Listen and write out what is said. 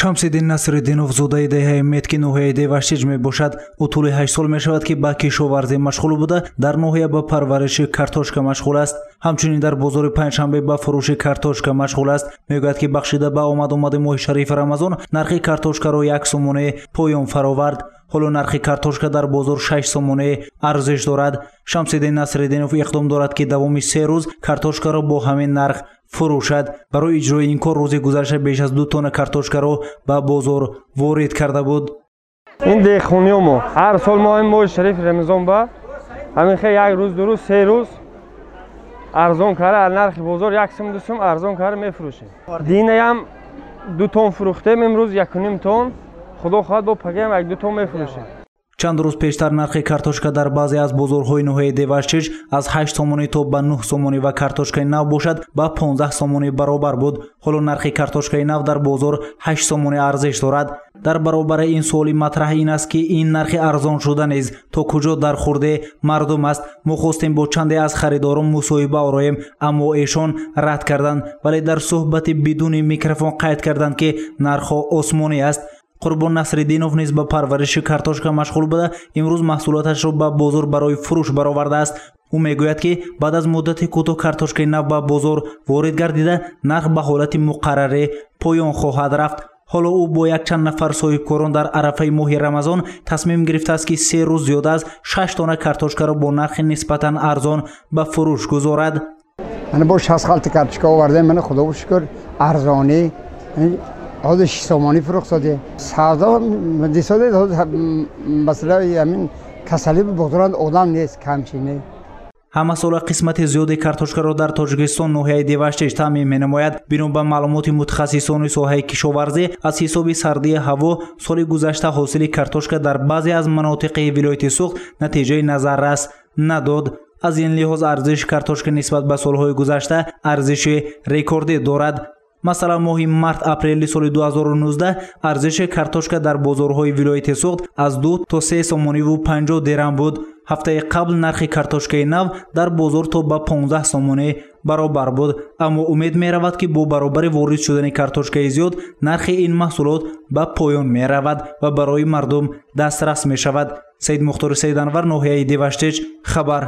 шамсиддин насриддинов зодаи деҳаи метки ноҳияи деваштиҷ мебошад. Ӯ тӯли ҳашт сол мешавад ки ба кишоварзӣ машғул буда. Дар ноҳия ба парвариши картошка машғул аст. Ҳамчунин дар бозори панҷшанбе ба фурӯши картошка машғул аст. Мегӯяд ки бахшида ба омадомади моҳи шарифи рамазон нархи картошкаро як сомоне поён фаровард. Ҳоло нархи картошка дар бозор шаш сомоне арзиш дорад. Шамсиддин насриддинов иқдом дорад ки давоми се рӯз картошкаро бо ҳамин нарх фурӯшад. Барои иҷрои ин кор рӯзи гузашта беш аз ду тонна картошкаро ба бозор ворид карда буд. Ин дehхониёмо ҳар сол мо ин моҳи шарифи рамазон ба ҳамин хе як рӯз ду рӯз се рӯз арзон карда аз нархи бозор як сум ду сум арзон карда мефурӯшем. Динаям ду тон фурӯхтем имрӯз якуним тон. Худо хоҳад бо пагаям як ду тон мефурӯшем чанд рӯз пештар нархи картошка дар баъзе аз бозорҳои ноҳияи девашчиш аз ҳашт сомонӣ то ба нӯҳ сомонӣ ва картошкаи нав бошад ба понздаҳ сомонӣ баробар буд. Ҳоло нархи картошкаи нав дар бозор ҳашт сомонӣ арзиш дорад. Дар баробари ин суоли матраҳ ин аст ки ин нархи арзон шуда низ. То куҷо дар хурди мардум аст? Мо хостем бо чанде аз харидорон мусоҳиба ороем аммо эшон рад карданд вале дар суҳбати бидуни микрофон қайд карданд ки нархҳо осмонӣ аст қурбон насриддинов низ ба парвариши картошка машғул буда. Имрӯз маҳсулоташро ба бозор барои фурӯш баровардааст. Ӯ мегӯяд ки баъд аз муддати кӯтоҳ картошкаи нав ба бозор ворид гардида нарх ба ҳолати муқаррарӣ поён хоҳад рафт. Ҳоло ӯ бо якчанд нафар соҳибкорон дар арафаи моҳи рамазон тасмим гирифтааст ки се рӯз зиёда аз шаш тона картошкаро бо нархи нисбатан арзон ба фурӯш гузорад. Мана бо шаст халти картошка овардем мана худо шукр арзонӣ ҳозир шисомонӣ фурӯхт соде савдо дисоде масъалаи ҳамин касалӣ бозоранд одам нест камчине. Ҳама сола қисмати зиёди картошкаро дар тоҷикистон ноҳияи деваштеш таъмин менамояд. Бино ба маълумоти мутахассисони соҳаи кишоварзӣ аз ҳисоби сардии ҳаво соли гузашта ҳосили картошка дар баъзе аз манотиқи вилояти суғд натиҷаи назаррас надод. Аз ин лиҳоз арзиши картошка нисбат ба солҳои гузашта арзиши рекордӣ дорад масалан моҳи март апрели соли 2019 арзиши картошка дар бозорҳои вилояти суғд аз ду то се сомониву панҷоҳ дирам буд. Ҳафтаи қабл нархи картошкаи нав дар бозор то ба 15 сомонӣ баробар буд. Аммо умед меравад ки бо баробари ворид шудани картошкаи зиёд нархи ин маҳсулот ба поён меравад ва барои мардум дастрас мешавад. Саид мухтори саиданвар ноҳияи деваштеч хабар